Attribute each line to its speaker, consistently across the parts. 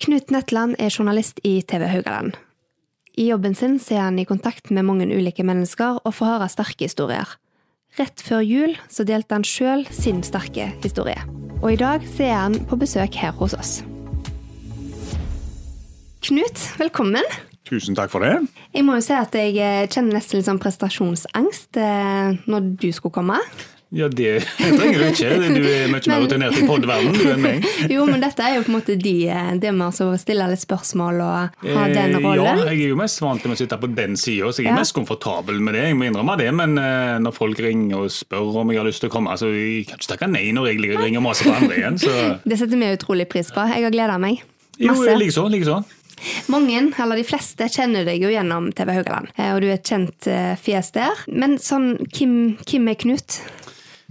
Speaker 1: Knut Netland er journalist i TV Haugaland. I jobben sin er han i kontakt med mange ulike mennesker og får høre sterke historier. Rett før jul så delte han sjøl sin sterke historie. Og i dag så er han på besøk her hos oss. Knut, velkommen.
Speaker 2: Tusen takk for det.
Speaker 1: Jeg må jo si at jeg eh, kjenner nesten litt sånn prestasjonsangst eh, når du skulle komme.
Speaker 2: Ja, det trenger du ikke. Du er mye mer rutinert i podverdenen enn meg.
Speaker 1: Jo, men dette er jo på en måte de, eh, det med å stille litt spørsmål og ha den
Speaker 2: rollen. Ja, jeg er jo mest vant til å sitte på den sida, så jeg er
Speaker 1: Ja.
Speaker 2: mest komfortabel med det. Jeg må innrømme det, men eh, når folk ringer og spør om jeg har lyst til å komme, så jeg kan ikke takke nei når jeg ringer og maser på andre igjen. Så
Speaker 1: Det setter vi utrolig pris på. Jeg har gleda meg.
Speaker 2: jo,
Speaker 1: Masse.
Speaker 2: likeså. Likeså.
Speaker 1: Mange, eller de fleste, kjenner deg jo gjennom TV Haugaland, eh, og du er et kjent eh, fjes der. Men sånn, hvem, hvem er Knut?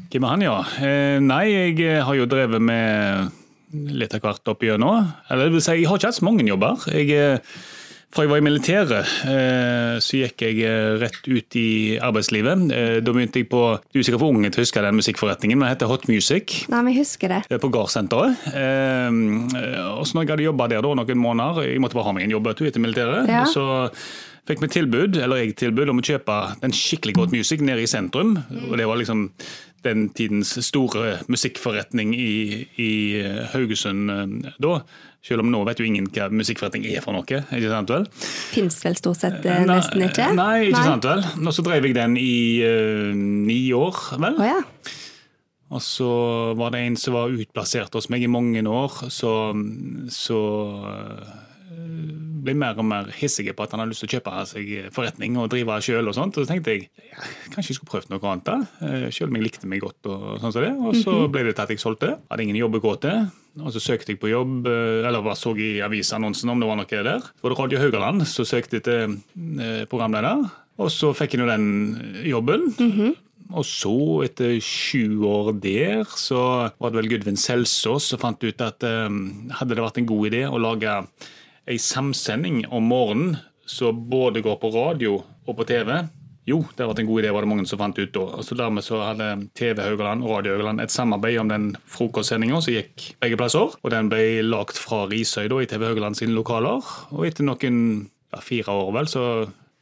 Speaker 2: Hvem er han, ja? Eh, nei, jeg eh, har jo drevet med litt av hvert opp igjennom. Eller det vil si, jeg har ikke hatt så mange jobber. Jeg, eh, fra jeg var i militæret, eh, så gikk jeg rett ut i arbeidslivet. Eh, da begynte jeg på Du er sikkert for unge til å huske den musikkforretningen, men det heter Hot Music.
Speaker 1: Nei, men jeg husker det.
Speaker 2: På Gardsenteret. Eh, og så når jeg hadde jobba der da, noen måneder, jeg måtte bare ha meg en jobb du, etter militæret,
Speaker 1: Ja.
Speaker 2: så fikk vi tilbud, eller jeg tilbud om å kjøpe den skikkelig godt music nede i sentrum. Og det var liksom den tidens store musikkforretning i, i Haugesund eh, da. Selv om nå vet jo ingen hva musikkforretning er for noe. ikke sant vel?
Speaker 1: Fins vel stort sett eh,
Speaker 2: Nei,
Speaker 1: nesten ikke?
Speaker 2: Nei, ikke sant vel. Og så drev jeg den i uh, ni år, vel.
Speaker 1: Å ja.
Speaker 2: Og så var det en som var utplassert hos meg i mange år, så, så ble mer og mer hissige på at han hadde lyst til å kjøpe seg forretning og drive sjøl. Og sånt. Og så tenkte jeg ja, kanskje jeg skulle prøvd noe annet, da. Sjøl om jeg likte meg godt. Og sånn som det. Og så ble det til at jeg solgte. Hadde ingen jobb å gå til. Og så søkte jeg på jobb, eh, eller bare så i avisannonsen om det var noe der. Var det Radio Haugaland som søkte etter eh, programleder. Og så fikk jeg nå den jobben. Og så, etter sju år der, så var det vel Gudvin Selsås som fant ut at um, hadde det vært en god idé å lage ei samsending om morgenen som både går på radio og på TV. Jo, det hadde vært en god idé, var det mange som fant ut da. Og så Dermed så hadde TV Haugaland og Radio Haugaland et samarbeid om den frokostsendinga som gikk begge plasser. Og den ble lagt fra Risøy da, i TV Haugaland sine lokaler. Og etter noen ja, fire år, vel, så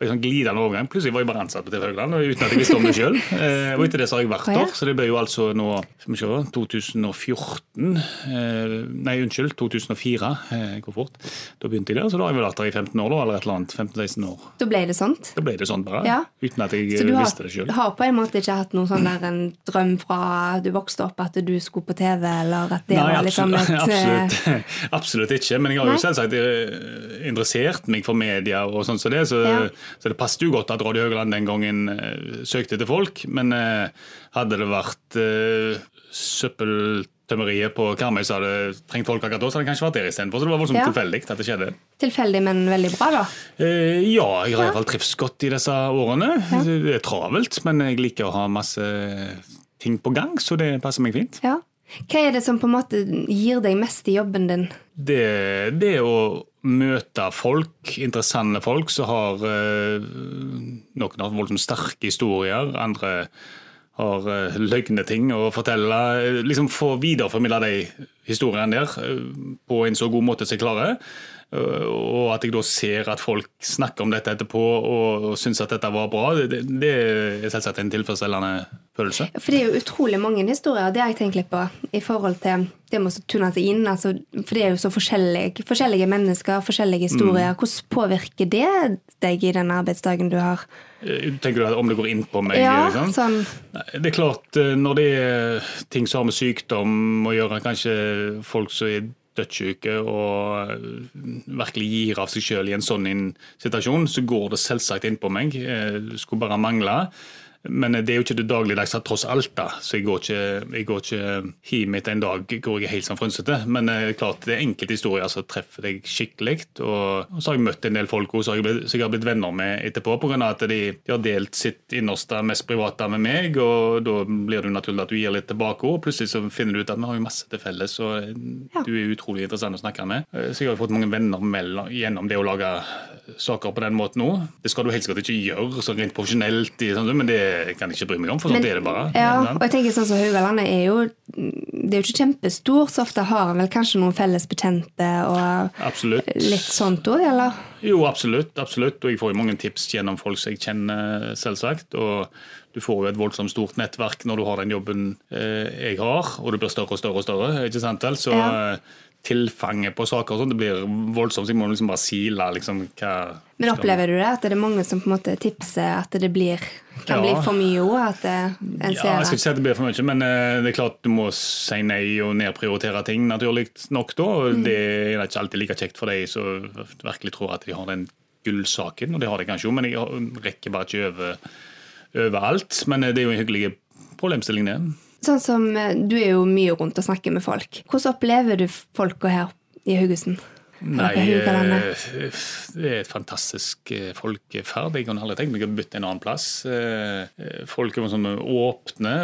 Speaker 2: sånn glidende overgang. Plutselig var jeg bare ansatt på TV Høgland uten at jeg visste om det sjøl. Eh, og etter det så har jeg vært der. Så det ble jo altså nå se, 2014 eh, Nei, unnskyld, 2004. Eh, hvor fort? Da begynte jeg der. Så da har jeg vel vært der i 15 år, da, eller et eller annet. 15-16 år.
Speaker 1: Da ble det sånt?
Speaker 2: Da ble det sånn bare.
Speaker 1: Ja.
Speaker 2: Uten at jeg
Speaker 1: Så du har,
Speaker 2: visste det sjøl.
Speaker 1: har på en måte ikke hatt noen sånn der en drøm fra du vokste opp at du skulle på TV, eller at det
Speaker 2: Nei,
Speaker 1: var liksom et
Speaker 2: absolutt,
Speaker 1: eh,
Speaker 2: absolutt, ikke. Men jeg har jo selvsagt eh, interessert meg for media og sånn som det, så,
Speaker 1: Ja.
Speaker 2: Så det passet jo godt at Radio Høgland den gangen eh, søkte etter folk. Men eh, hadde det vært uh, søppeltømmeriet på Karmøy som hadde trengt folk akkurat da, så hadde det kanskje vært der istedenfor. Så det var voldsomt
Speaker 1: Ja.
Speaker 2: tilfeldig at det skjedde.
Speaker 1: tilfeldig, men veldig bra, da.
Speaker 2: Eh, ja, jeg har
Speaker 1: Ja.
Speaker 2: iallfall trivst godt i disse årene. Det er travelt, men jeg liker å ha masse ting på gang, så det passer meg fint.
Speaker 1: Ja. Hva er det som på en måte gir deg mest i jobben din?
Speaker 2: det, det å møte folk, interessante folk som har eh, Noen har voldsomt sterke historier, andre har uh, løgne ting å fortelle. Eh, Liksom Få videreformidle de historiene der eh, på en så god måte som jeg klarer. Eh, og at jeg da ser at folk snakker om dette etterpå og, og syns at dette var bra, det, det er selvsagt en tilfredsstillende følelse.
Speaker 1: For det er jo utrolig mange historier, det har jeg tenkt litt på, i forhold til det med å tune seg inn. Altså, for det er jo så forskjellige, forskjellige mennesker, forskjellige historier.
Speaker 2: Mm.
Speaker 1: Hvordan påvirker det deg i den arbeidsdagen du har?
Speaker 2: Eh, Tenker du at om det går inn på meg?
Speaker 1: Ja,
Speaker 2: liksom?
Speaker 1: sånn
Speaker 2: Det er klart, eh, når det er ting som har med sykdom å gjøre, kanskje folk som er dødssyke og virkelig gir av seg sjøl i en sånn situasjon, så går det selvsagt inn på meg. Eh, Det skulle bare mangle. Men det er jo ikke det dagligdagse tross alt, da. Så jeg går ikke, jeg går ikke hjem etter en dag hvor jeg er helt sånn frynsete. Men eh, klart, det er enkelte historier som treffer deg skikkelig. Og, og så har jeg møtt en del folk også, som jeg, jeg har blitt venner med etterpå, pga. at de, de har delt sitt innerste, mest private med meg. Og da blir det jo naturlig at du gir litt tilbake. Og plutselig så finner du ut at vi har jo masse til felles, og
Speaker 1: Ja.
Speaker 2: du er utrolig interessant å snakke med. Eh, Så jeg har jo fått mange venner mellom, gjennom det å lage saker på den måten òg. Det skal du helst ikke gjøre så rent profesjonelt, sånn, men det, kan jeg ikke bry meg om, for sånn er det bare.
Speaker 1: Ja, og jeg tenker sånn som Haugalandet er jo Det er jo ikke kjempestor, så ofte har en vel kanskje noen felles bekjente og
Speaker 2: Absolutt.
Speaker 1: litt sånt òg, eller?
Speaker 2: Jo, absolutt. absolutt. Og jeg får jo mange tips gjennom folk som jeg kjenner, selvsagt. Og du får jo et voldsomt stort nettverk når du har den jobben eh, jeg har, og du blir større og større og større. ikke sant vel? Så
Speaker 1: Ja.
Speaker 2: Eh, tilfanget på saker og sånn, det blir voldsomt. Så jeg må liksom bare sile liksom hva
Speaker 1: Men opplever du det? At det er mange som på en måte tipser at det blir, kan
Speaker 2: Ja.
Speaker 1: bli for mye òg? At det, en
Speaker 2: Ja,
Speaker 1: ser
Speaker 2: jeg skal ikke si at det blir for mye, men uh, det er klart du må si nei og nedprioritere ting, naturlig nok da.
Speaker 1: Mm.
Speaker 2: og Det er ikke alltid like kjekt for deg som virkelig tror at de har den gullsaken, og det har de kanskje jo, men jeg rekker bare ikke over, over alt. Men eh, det er jo en hyggelig problemstilling, det.
Speaker 1: Sånn som eh, Du er jo mye rundt og snakker med folk. Hvordan opplever du folka her i Haugesund?
Speaker 2: Nei, eh, det er et fantastisk eh, folkeferd. Jeg kunne aldri tenkt meg å bytte en annen plass. Folk er sånn åpne.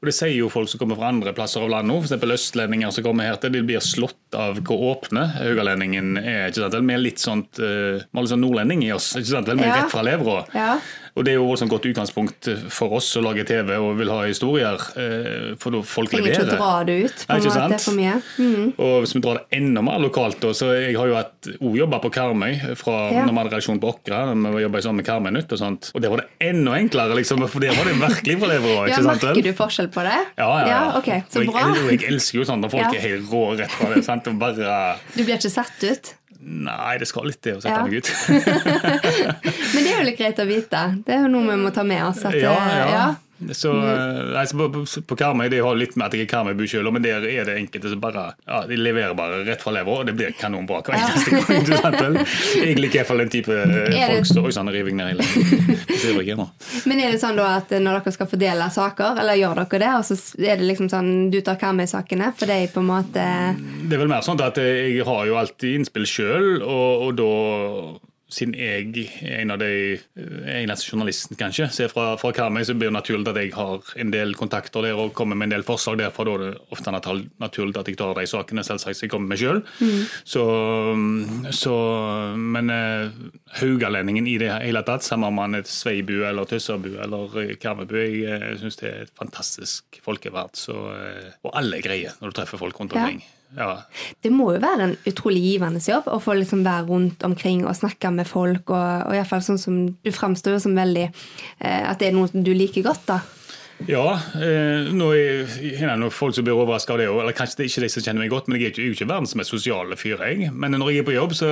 Speaker 2: Og det sier jo folk som kommer fra andre plasser av landet, f.eks. østlendinger som kommer her til. De blir slått av hvor åpne haugalendingen er. ikke sant? Vi er litt sånt, vi har litt sånn nordlending i oss. ikke sant? Vi er
Speaker 1: Ja.
Speaker 2: rett fra levra.
Speaker 1: Ja.
Speaker 2: Og det er jo også et godt utgangspunkt for oss som lager TV og vil ha historier. eh, For folk
Speaker 1: Trenger ikke å dra det ut. på en måte for mye. Mm.
Speaker 2: Og hvis vi drar det enda mer lokalt, da, så jeg har jo hatt jobba på Karmøy fra
Speaker 1: Ja.
Speaker 2: når vi hadde reaksjon på Åkra. vi jobba sammen med Karmøy Nytt og sånt. Og der var det enda enklere, liksom, for der var det virkelig for lever
Speaker 1: Ja, merker du forskjell på det?
Speaker 2: Ja, ja, ja.
Speaker 1: ok, Så
Speaker 2: og jeg,
Speaker 1: bra.
Speaker 2: og jeg elsker jo sånn når folk
Speaker 1: Ja.
Speaker 2: er helt rå rett fra det. sant? Og bare
Speaker 1: Du blir ikke satt ut?
Speaker 2: Nei, det skal litt til å sette
Speaker 1: Ja.
Speaker 2: meg ut.
Speaker 1: Men det er jo litt greit å vite. Det er jo noe vi må ta med oss. At,
Speaker 2: ja, ja. Så, mm. nei, så på, på, Karmøy det har litt med at jeg er Karmøybu sjøl, men der er det enkelte som bare ja, de leverer bare rett fra levra, og det blir kanonbra hver eneste gang. vel? Jeg liker iallfall den type eh,
Speaker 1: det-
Speaker 2: folk som Oi sann, riving ned hele.
Speaker 1: Men er det sånn da at når dere skal fordele saker, eller gjør dere det, og så er det liksom sånn du tar Karmøy-sakene, for er på en måte
Speaker 2: Det er vel mer sånn at jeg har jo alltid innspill sjøl, og, og da siden jeg er en av de eh, eneste journalisten kanskje, ser fra, fra Karmøy, så blir det naturlig at jeg har en del kontakter der og kommer med en del forslag derfra. Da er det ofte naturlig at jeg tar de sakene selvsagt jeg kommer med sjøl. Så, så, men uh, haugalendingen i det hele tatt, samme om man er Sveibu eller Tøssebu eller eh, Karmøybu, jeg uh, syns det er et fantastisk folkeverd. Så, eh, og alle er greie når du treffer folk rundt omkring. Ja.
Speaker 1: Det må jo være en utrolig givende jobb å få liksom være rundt omkring og snakke med folk, og, og i fall sånn som du framstår jo som veldig eh, At det er noe du liker godt, da.
Speaker 2: Ja, eh, nå er er det noen folk som blir overraska av det. Eller kanskje det er ikke de som kjenner meg godt, men jeg er ikke, jo ikke verdens mest sosiale fyr, jeg. Men når jeg er på jobb, så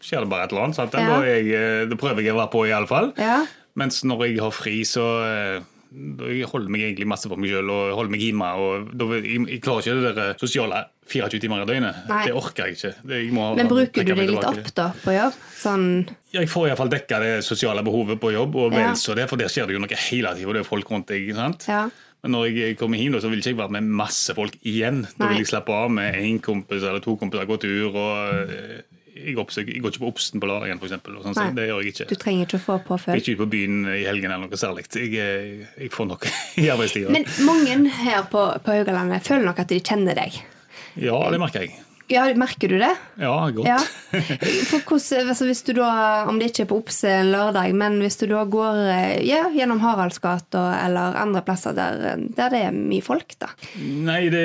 Speaker 2: skjer det bare et eller annet.
Speaker 1: Ja.
Speaker 2: Jeg, det prøver jeg å være på, iallfall.
Speaker 1: Ja.
Speaker 2: Mens når jeg har fri, så eh, jeg holder meg egentlig masse for meg sjøl og holder meg hjemme. og da, jeg, jeg klarer ikke det der sosiale 24 timer i døgnet.
Speaker 1: Nei.
Speaker 2: Det orker jeg ikke. Det, jeg må
Speaker 1: Men bruker du det litt opp da på jobb? Sånn
Speaker 2: Jeg får iallfall dekka det sosiale behovet på jobb, og vel så det, for der skjer det jo noe hele tida. Det er folk rundt deg. sant?
Speaker 1: Ja.
Speaker 2: Men når jeg kommer hjem, så vil ikke jeg være med masse folk igjen. Da vil jeg slappe av med én kompis eller to kompiser, gå tur. og eh, jeg, oppsøker, jeg går ikke på Obsten på lørdagen, f.eks. Sånn, så det gjør jeg ikke.
Speaker 1: Du trenger ikke å få
Speaker 2: Jeg er
Speaker 1: påfølg.
Speaker 2: ikke ute på byen i helgen eller noe særlig. Jeg, eh, jeg får nok i arbeidstida.
Speaker 1: Men mange her på, på Haugalandet føler nok at de kjenner deg.
Speaker 2: Ja, det merker jeg.
Speaker 1: Ja, Merker du det?
Speaker 2: Ja, godt.
Speaker 1: Ja. Hvordan, altså hvis du da, Om det ikke er på Opse en lørdag, men hvis du da går eh, ja, gjennom Haraldsgata eller andre plasser der, der det er mye folk, da.
Speaker 2: Nei, det,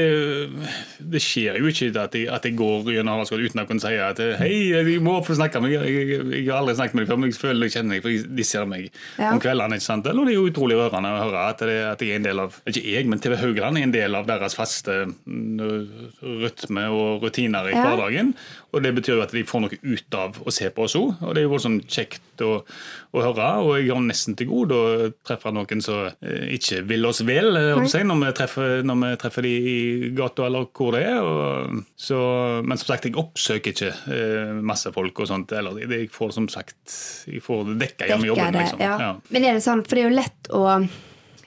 Speaker 2: det skjer jo ikke at jeg, at jeg går gjennom Haraldsgata uten å kunne si at hei, vi må få snakke med deg. Jeg, jeg, jeg har aldri snakket med deg før, men jeg føler jeg kjenner deg, for de ser meg
Speaker 1: Ja.
Speaker 2: om kveldene. ikke sant? Eller det er jo utrolig rørende å høre at, det, at jeg er en del av Ikke jeg, men TV Haugland er en del av deres faste mm, rytme og rutiner i hverdagen. Og det betyr jo at de får noe ut av å se på oss òg. Og det er jo voldsomt kjekt å, å høre. Og jeg har nesten til gode å treffe noen som eh, ikke vil oss vel, eh, å si, når, vi treffer, når vi treffer de i gata eller hvor det er. Og, så, men som sagt, jeg oppsøker ikke eh, masse folk og sånt. Eller, jeg får som sagt jeg får dekka gjennom jobben. Liksom.
Speaker 1: ja.
Speaker 2: Ja.
Speaker 1: Men er det sånn, for det er jo lett å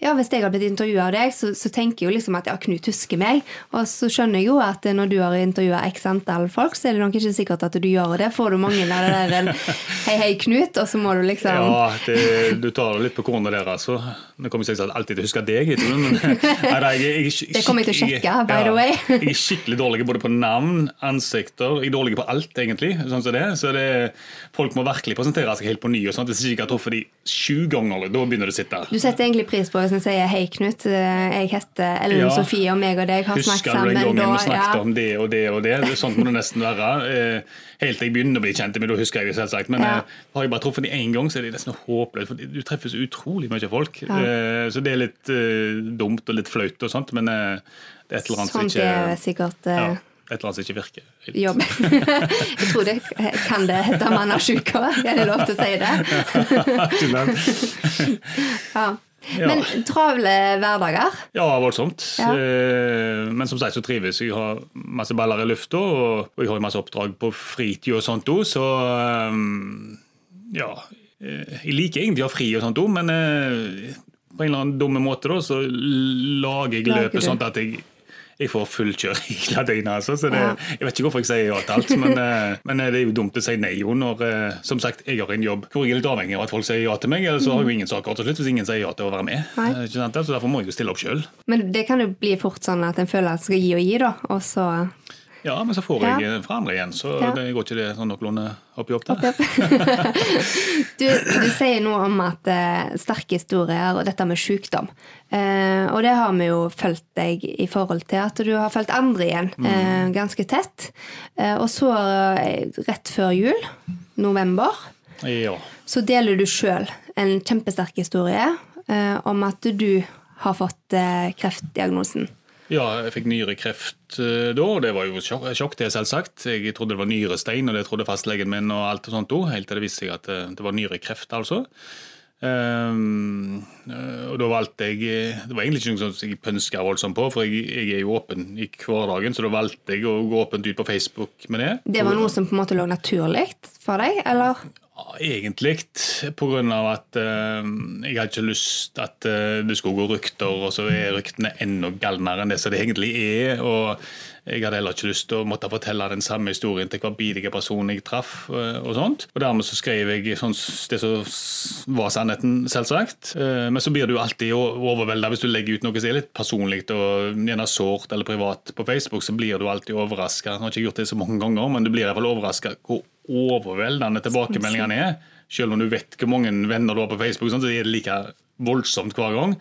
Speaker 1: Ja, Hvis jeg har blitt intervjua av deg, så, så, tenker jeg jo liksom at ja, Knut husker meg. Og så skjønner jeg jo at når du har intervjua x antall folk, så er det nok ikke sikkert at du gjør det. Får du mange av det der en hei, hei, Knut, og så må du liksom
Speaker 2: Ja, det, du tar litt på kornet der, altså. Nå kommer jeg alltid til å huske deg, ikke men nei, jeg,
Speaker 1: jeg, Det kommer jeg til å sjekke, by the way.
Speaker 2: jeg er skikkelig dårlig både på navn, ansikter Jeg er dårlig på alt, egentlig. sånn som det. Så det, folk må virkelig presentere seg helt på ny. og sånt. Hvis ikke jeg har truffet de sju ganger, da begynner det å sitte.
Speaker 1: Du setter egentlig pris på hvis en sier 'hei, Knut', eh, jeg heter Ellen ja. Sofie, og meg og deg har snakket sammen.
Speaker 2: Husker du den gangen vi snakket ja. om det og det og det? Sånt må det nesten være. Eh, helt til jeg begynner å bli kjent med da husker jeg det selvsagt. Men ja. Eh, har jeg bare truffet dem én gang, så er det nesten håpløst. For du treffer så utrolig mye folk. Så det er litt dumt og litt flaut og sånt, men det er et eller annet
Speaker 1: som ikke er sikkert
Speaker 2: et eller annet som ikke virker.
Speaker 1: Jobb. Jeg tror det kan det hete mannesjuke òg. Er det lov til å si det? ja. Men travle hverdager?
Speaker 2: Ja, voldsomt. Ja. Eh, men som sagt så trives jeg. Har masse baller i lufta, og jeg har masse oppdrag på fritid og sånt òg, så ehm, ja. Eh, jeg liker egentlig å ha fri og sånt òg, men eh, på en eller annen dumme måte da, så lager jeg løpet sånn at jeg jeg får full kjør hele døgnet. Altså, så det. Jeg vet ikke hvorfor jeg sier ja til alt, men, eh, men, eh, det er jo dumt å si nei jo når eh, som sagt, jeg har en jobb hvor jeg er litt avhengig av at folk sier ja til meg. Eller så har jeg jo ingen saker til slutt hvis ingen sier ja til å være med. Så Derfor må jeg jo stille opp sjøl.
Speaker 1: Men det kan jo bli fort sånn at en føler at en skal gi og gi, da, og så
Speaker 2: ja, men så får jeg ja. andre igjen, så ja. det går ikke det sånn noenlunde opp i opp der.
Speaker 1: du, du, sier noe om at uh, sterke historier og dette med sykdom. Uh, og det har vi jo fulgt deg i forhold til at du har fulgt andre igjen uh, ganske tett. og så, rett før jul, november, ja. så deler du sjøl en kjempesterk historie om at du har fått kreftdiagnosen.
Speaker 2: Ja, jeg fikk nyrekreft uh, da, og det var jo sjokk, det selvsagt. Jeg trodde det var nyrestein, og det trodde fastlegen min og alt og sånt òg, helt til det viste seg at eh, det var nyrekreft, altså. Um, og da valgte jeg Det var egentlig ikke noe som jeg pønska voldsomt på, for jeg, jeg, er jo åpen i hverdagen, så da valgte jeg å gå åpent ut på Facebook med det.
Speaker 1: Det var noe som på en måte lå naturlig for deg, eller?
Speaker 2: Egentlig. Pga. at uh, jeg hadde ikke lyst at uh, det skulle gå rykter, og så er ryktene enda galnere enn det som det egentlig er. og jeg hadde heller ikke lyst til å måtte fortelle den samme historien til hver bidige person jeg traff. Uh, og sånt. Og Dermed så skrev jeg sånn, det som var sannheten, selvsagt. Men så blir du alltid overvelda hvis du legger ut noe som er litt personlig og gjerne sårt eller privat på Facebook. Så blir du alltid overraska. Har ikke gjort det så mange ganger, men du blir i hvert fall overraska hvor overveldende tilbakemeldingene er. Selv om du vet hvor mange venner du har på Facebook, så er det like voldsomt hver gang.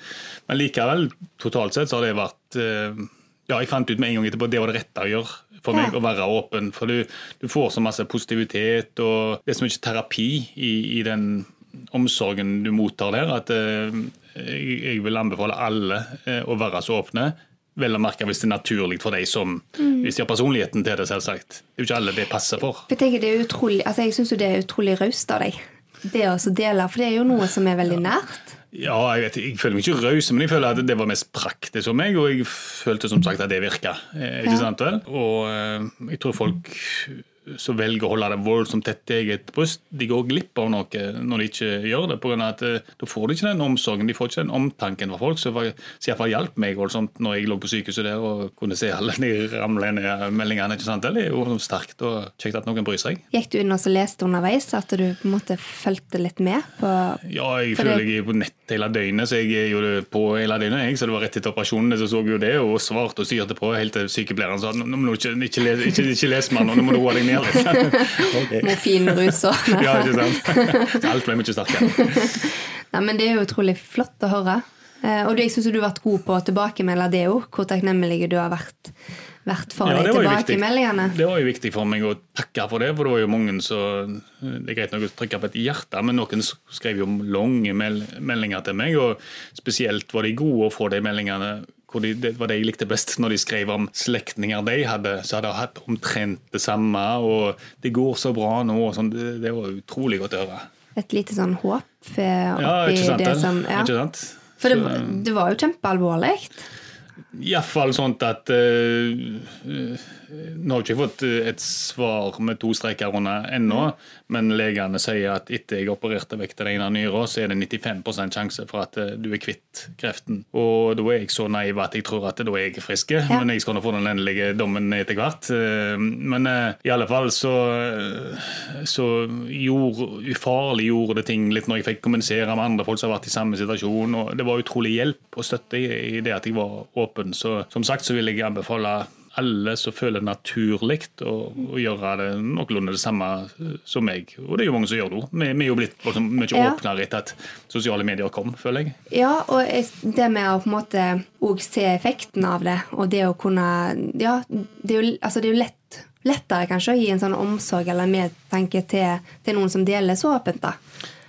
Speaker 2: Men likevel, totalt sett, så har det vært eh, Ja, jeg fant ut med en gang etterpå at det var det rette å gjøre for meg, ja. å være åpen. For du, du, får så masse positivitet, og det er så mye terapi i, i den omsorgen du mottar der, at eh, jeg vil anbefale alle eh, å være så åpne. Vel å merke hvis det er naturlig for deg som mm. Hvis de har personligheten til det, selvsagt. Det er jo ikke alle det passer for.
Speaker 1: Jeg, tenker det er utrolig, altså jeg syns jo det er utrolig raust av deg. Det å dele, for det er jo noe som er veldig nært.
Speaker 2: Ja, jeg, vet, jeg føler meg ikke raus, men jeg føler at det var mest praktisk for meg. Og jeg følte som sagt at det virka. Eh, ikke ja. sant vel? Og eh, jeg tror folk som velger å holde det voldsomt tett til eget bryst, de går glipp av noe når de ikke gjør det. På grunn av at eh, Da får de ikke den omsorgen, de får ikke den omtanken fra folk. Så iallfall hjalp meg voldsomt når jeg lå på sykehuset der og kunne se alle de ramlende meldingene. ikke sant? Det er jo sterkt og kjekt at noen bryr seg.
Speaker 1: Gikk du inn og leste underveis, at du på en måte fulgte litt med? på
Speaker 2: Ja, jeg føler jeg er på nett hele døgnet, så jeg er jo på hele døgnet. Jeg, så det var rett etter operasjonen så så jo det, og svarte og styrte på helt til sykepleieren sa nå må du ikke, ikke, ikke, ikke, ikke les meg nå, nå må du roe deg ned ned litt.
Speaker 1: okay. Morfinrus og
Speaker 2: Ja, ikke sant. Alt ble mye sterkere.
Speaker 1: Nei, men det er jo utrolig flott å høre. Eh, og jeg syns du har vært god på å tilbakemelde det òg, hvor takknemlig du har vært, vært for ja, de tilbakemeldingene.
Speaker 2: Det var jo viktig for meg å takke for det, for det var jo mange som Det er greit nok å trykke på et hjerte, men noen skrev jo lange meldinger til meg, og spesielt var de gode å få de meldingene de, det var det jeg likte best når de skrev om slektninger de hadde, så hadde jeg hatt omtrent det samme. Og det går så bra nå. Sånn, det, det, var utrolig godt å høre.
Speaker 1: Et lite sånn håp
Speaker 2: oppi ja, ikke sant, det som ja. Ikke sant?
Speaker 1: For det, det var jo kjempealvorlig.
Speaker 2: Iallfall sånn at uh, Nå har jeg ikke fått et svar med to streker under ennå, men legene sier at etter jeg opererte vekk den ene nyra, så er det 95 sjanse for at du er kvitt kreften. Og da er jeg så naiv at jeg tror at da er jeg frisk, ja. men jeg skal nå få den endelige dommen etter hvert. Men uh, i alle fall så, så gjorde, ufarlig gjorde det ting litt når jeg fikk kommunisere med andre folk som har vært i samme situasjon, og det var utrolig hjelp og støtte i, i det at jeg var åpen. Så som sagt så vil jeg anbefale alle som føler det naturlig å, å, gjøre det noenlunde det samme som meg. Og det er jo mange som gjør det. Vi, vi er jo blitt liksom, mye ja. åpnere etter at sosiale medier kom, føler jeg.
Speaker 1: Ja, og det med å på en måte òg se effekten av det, og det å kunne Ja, det er jo, altså, det er jo lett, lettere kanskje å gi en sånn omsorg eller medtenke til, til noen som deler så åpent. da.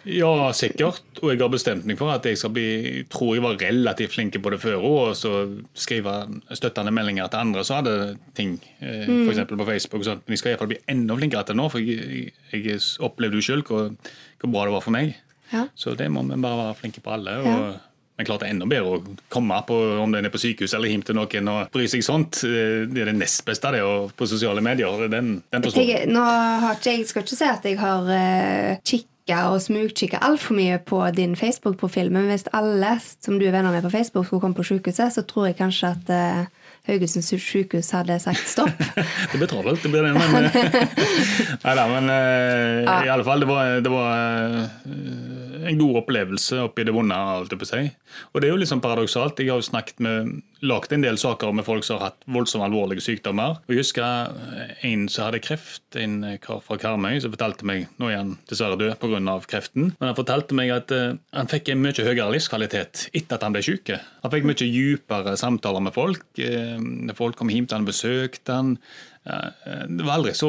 Speaker 2: Ja, sikkert. Og jeg har bestemt meg for at jeg skal bli tror jeg var relativt flink på det før og så skrive støttende meldinger til andre som hadde ting, eh, mm. f.eks. på Facebook. Sånn. Men jeg skal iallfall bli enda flinkere til det nå, for jeg, jeg, opplevde jo sjøl hvor, hvor, bra det var for meg. Ja. Så det må vi bare være flinke på alle. og ja. Men klart det er enda bedre å komme på om den er på sykehus eller hjem til noen og bry seg sånt. Eh, det er det nest beste det, og på sosiale medier. Den, den
Speaker 1: jeg. Nå har ikke, jeg skal ikke si at jeg har uh, kikk kikke og smugkikke altfor mye på din Facebook-profil, men hvis alle som du er venner med på Facebook, skulle komme på sykehuset, så tror jeg kanskje at uh, Haugesund sykehus hadde sagt stopp.
Speaker 2: det blir travelt, det blir det. Men, nei da, men uh, ja. i alle fall, det var, det var uh, en god opplevelse oppi det vonde. alt det på seg. Og det er jo sånn paradoksalt. Jeg har jo snakket med, lagt en del saker med folk som har hatt voldsomt alvorlige sykdommer. Og Jeg husker en som hadde kreft, en kar fra Karmøy, som fortalte meg Nå er han dessverre død pga. kreften. Men han fortalte meg at uh, han fikk en mye høyere livskvalitet etter at han ble syk. Han fikk mye dypere samtaler med folk. Folk kom hjem til han og besøkte han. Det var aldri så,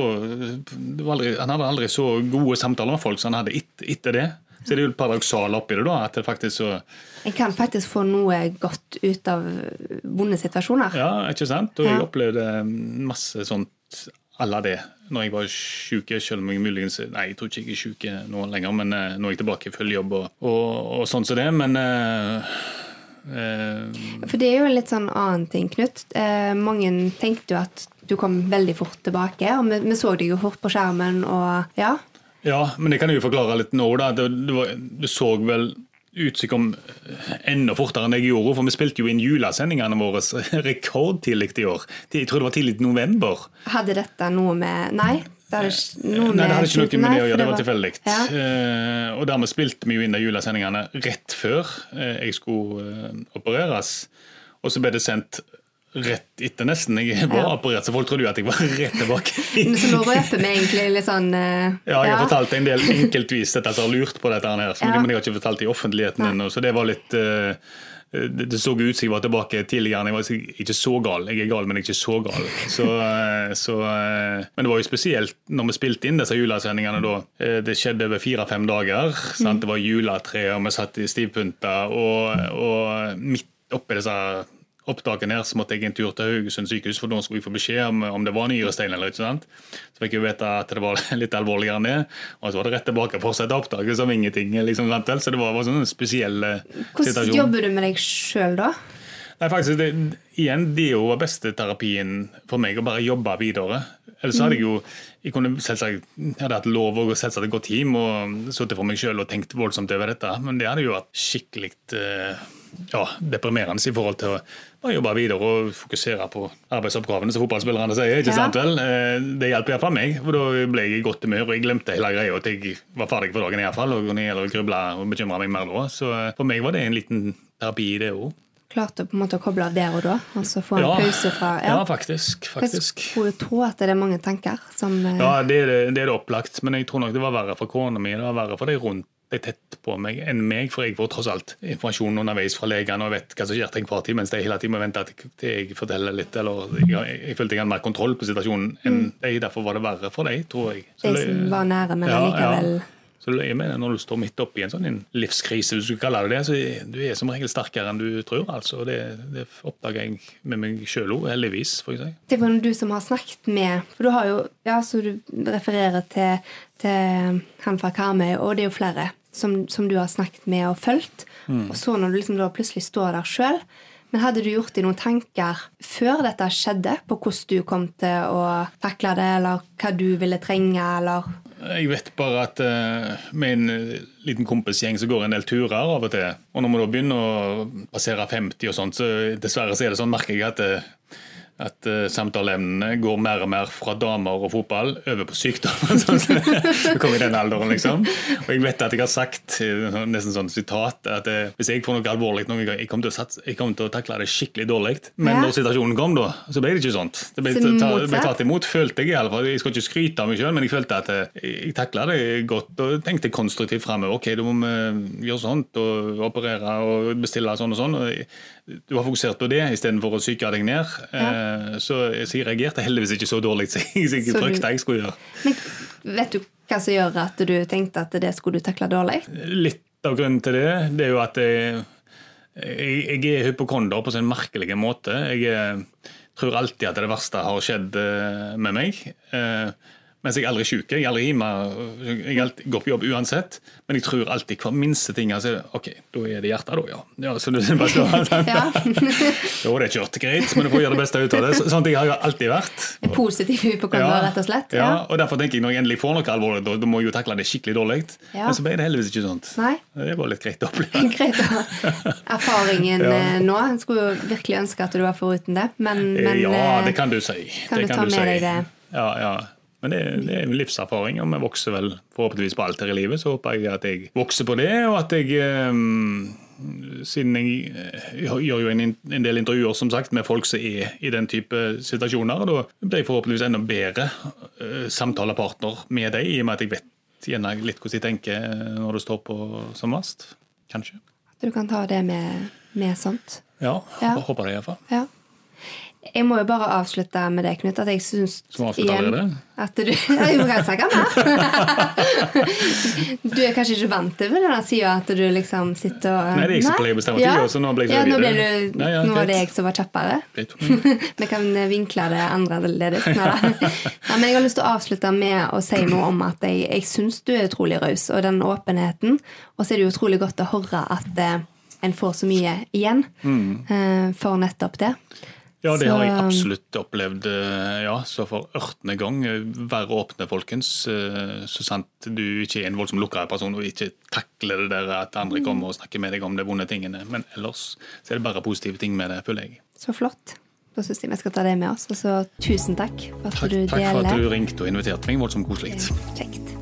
Speaker 2: var aldri, han hadde aldri så gode samtaler med folk som han hadde etter det. Så det er jo paradoksale oppi det, da. at det faktisk så...
Speaker 1: En kan faktisk få noe godt ut av vonde situasjoner.
Speaker 2: Ja, ikke sant. Og jeg opplevde masse sånt à la det når jeg var syk. Selv om jeg muligens Nei, jeg tror ikke jeg er syk nå lenger, men uh, nå er jeg tilbake i full jobb og, og, og sånn som det. Men uh,
Speaker 1: uh, For det er jo en litt sånn annen ting, Knut. mange tenkte jo at du kom veldig fort tilbake, og vi, vi så deg jo fort på skjermen. og ja,
Speaker 2: ja, men det kan jeg jo forklare litt nå. da. Det, det, var, det så vel ut som enda fortere enn jeg gjorde. For vi spilte jo inn julesendingene våre rekordtidlig i år. Jeg tror det var tidlig i november.
Speaker 1: Hadde dette noe med Nei?
Speaker 2: Det hadde ikke noe med, Nei, det hadde ikke noe med det å gjøre, det var tilfeldig. Ja. Uh, og dermed spilte vi jo inn de julesendingene rett før jeg skulle uh, opereres. Og så ble det sendt rett etter, nesten. Jeg var ja. operert, så folk trodde jo at jeg var rett tilbake.
Speaker 1: så nå røper vi egentlig litt sånn uh,
Speaker 2: Ja, jeg har ja. fortalt en del enkeltvis dette at jeg har lurt på dette her, ja. men jeg har ikke fortalt det i offentligheten ennå. Så det var litt uh, det, så ut som jeg var tilbake tidligere. Jeg var ikke så gal. Jeg er gal, men ikke så gal. Så, uh, så, men det var jo spesielt når vi spilte inn disse julesendingene da. Det skjedde over fire-fem dager. Mm. Det var juletre, og vi satt i stivpynta, og, og midt oppi disse opptaket her, så måtte jeg en tur til Haugesund sykehus, for da skulle jeg få beskjed om, om det var nyrestein eller ikke. sant? Så fikk jeg vite at det var litt alvorligere enn det. Og så var det rett tilbake for å sette opptaket som ingenting. liksom, Så det var, var sånn en spesiell Hvordan
Speaker 1: situasjon. Hvordan jobber du med deg sjøl da?
Speaker 2: Nei, faktisk, det, igjen, det er jo beste terapien for meg, å bare jobbe videre. Ellers hadde jeg jo jeg kunne selvsagt, jeg hadde hatt lov og selvsagt gått hjem og sittet for meg sjøl og tenkt voldsomt over dette, men det hadde jo vært skikkelig uh, ja, deprimerende i forhold til å bare jobbe videre og fokusere på arbeidsoppgavene, som fotballspillerne sier. ikke ja. sant vel? Eh, det hjalp iallfall meg, for da ble jeg i godt humør og jeg glemte hele greia og jeg var ferdig for dagen iallfall. Og når det gjelder å gruble og bekymre meg mer da. Så eh, for meg var det en liten terapi, det òg.
Speaker 1: Klarte på en måte å koble av der og da? Altså få en
Speaker 2: ja,
Speaker 1: pause fra
Speaker 2: Ja, ja faktisk. faktisk.
Speaker 1: Skulle tro at det er mange tanker som
Speaker 2: eh, Ja, det er det, det er det opplagt, men jeg tror nok det var verre for kona mi. Det var verre for de rundt er tett på meg enn meg, for jeg får tross alt informasjon underveis fra legene og vet hva som skjer til enhver tid, mens de hele tiden må vente til jeg forteller litt. eller Jeg, jeg følte jeg hadde mer kontroll på situasjonen enn mm. de, derfor var det verre for de, tror jeg.
Speaker 1: Så de som var nære, men ja, likevel ja.
Speaker 2: Så jeg mener, Når du står midt oppi en sånn livskrise, hvis du kaller det det, så du er som regel sterkere enn du tror. altså. Det, det oppdager jeg med meg sjøl òg, heldigvis. får jeg si.
Speaker 1: Det var du som har snakket med For du har jo, ja, så du refererer til, til han fra Karmøy, og det er jo flere som, som, du har snakket med og fulgt. Mm. Og så når du liksom da plutselig står der sjøl Men hadde du gjort deg noen tanker før dette skjedde, på hvordan du kom til å takle det, eller hva du ville trenge, eller
Speaker 2: Jeg vet bare at uh, med en eh, liten kompisgjeng så går en del turer av og til. Og når vi da begynner å passere 50 og sånt, så dessverre så er det sånn, merker jeg at uh, at uh, samtaleemnene går mer og mer fra damer og fotball over på sykdom. Sånn du i den alderen, liksom. Og jeg vet at jeg har sagt, sånn, nesten sånn sitat, at uh, hvis jeg får noe alvorlig noen gang, jeg kommer til kommer til å takle det skikkelig dårlig. Men når situasjonen kom, da, så ble det ikke sånt. Det ble, ta, ble tatt imot, følte jeg i alle fall. Jeg skal ikke skryte av meg sjøl, men jeg følte at uh, jeg takla det godt og tenkte konstruktivt framover. Ok, da må vi gjøre sånt og operere og bestille sånn og sånn. Og du har fokusert på det istedenfor å psyke deg ned. Ja. Så, så, jeg reagerte heldigvis ikke så dårlig som jeg frykta jeg skulle gjøre.
Speaker 1: Men vet du hva som gjør at du tenkte at det skulle du takle dårlig?
Speaker 2: Litt av grunnen til det det er jo at jeg, jeg, jeg er hypokonder på en merkelige måte. Jeg tror alltid at det verste har skjedd eh, med meg. Eh, mens jeg er aldri syk. Jeg er aldri hjemme. Jeg går på jobb uansett. Men jeg tror alltid hver minste ting altså, Ok, da er det hjertet, da, ja. ja så du bare slår, ja. Da er det kjørt greit, men du får gjøre det beste ut av det. Sånn ting har jeg alltid vært.
Speaker 1: Positiv hypokonder, ja, rett og slett?
Speaker 2: Ja. ja. og derfor tenker jeg når jeg endelig får noe alvorlig, da, da må jeg jo takle det skikkelig dårlig. Men så ble det heldigvis ikke sånt.
Speaker 1: Nei.
Speaker 2: Det var litt greit å oppleve.
Speaker 1: greit å erfaringen. Eh, nå. Jeg skulle jo virkelig ønske at du var foruten det, men, men
Speaker 2: Ja, eh, det kan du si.
Speaker 1: Kan
Speaker 2: det
Speaker 1: du ta med si. deg det?
Speaker 2: Ja, ja. Men det, det er livserfaring, og vi vokser vel forhåpentligvis på alt her i livet. Så håper jeg at jeg vokser på det, og at jeg um, Siden jeg, jeg gjør jo en, en, del intervjuer som sagt, med folk som er i den type situasjoner, da blir jeg forhåpentligvis enda bedre uh, samtalepartner med deg, i og med at jeg vet gjerne litt hvordan de tenker når du står på som verst. Kanskje.
Speaker 1: Du kan ta det med, med sånt?
Speaker 2: Ja, ja. håper det iallfall.
Speaker 1: Ja. Jeg må jo bare avslutte med det, Knut, at jeg syns
Speaker 2: igjen
Speaker 1: at du Jeg må snakke mer! du er kanskje ikke vant til denne sida at du liksom sitter og
Speaker 2: Nei, det er jeg som pleier å bestemme tida, så nå ble jeg
Speaker 1: ja,
Speaker 2: nå,
Speaker 1: ble du, Nei, ja, nå var det jeg som var kjappere. Vi kan vinkle det annerledes. ja, men jeg har lyst til å avslutte med å si noe om at jeg, jeg syns du er utrolig raus, og den åpenheten. Og så er det utrolig godt å høre at eh, en får så mye igjen mm. eh, for nettopp det.
Speaker 2: Ja, det har jeg absolutt opplevd. Eh, ja, Så for ørtende gang, vær åpne, folkens. Eh, så sant du ikke er en voldsomt lukka person og ikke takler det der at andre kommer og snakker med deg om de vonde tingene. Men ellers så er det bare positive ting med det, føler jeg.
Speaker 1: Så flott. Da syns jeg vi skal ta det med oss. Og så tusen takk for at
Speaker 2: takk,
Speaker 1: du deler.
Speaker 2: Takk for at du ringte og inviterte meg. Voldsomt koselig.
Speaker 1: Kjekt.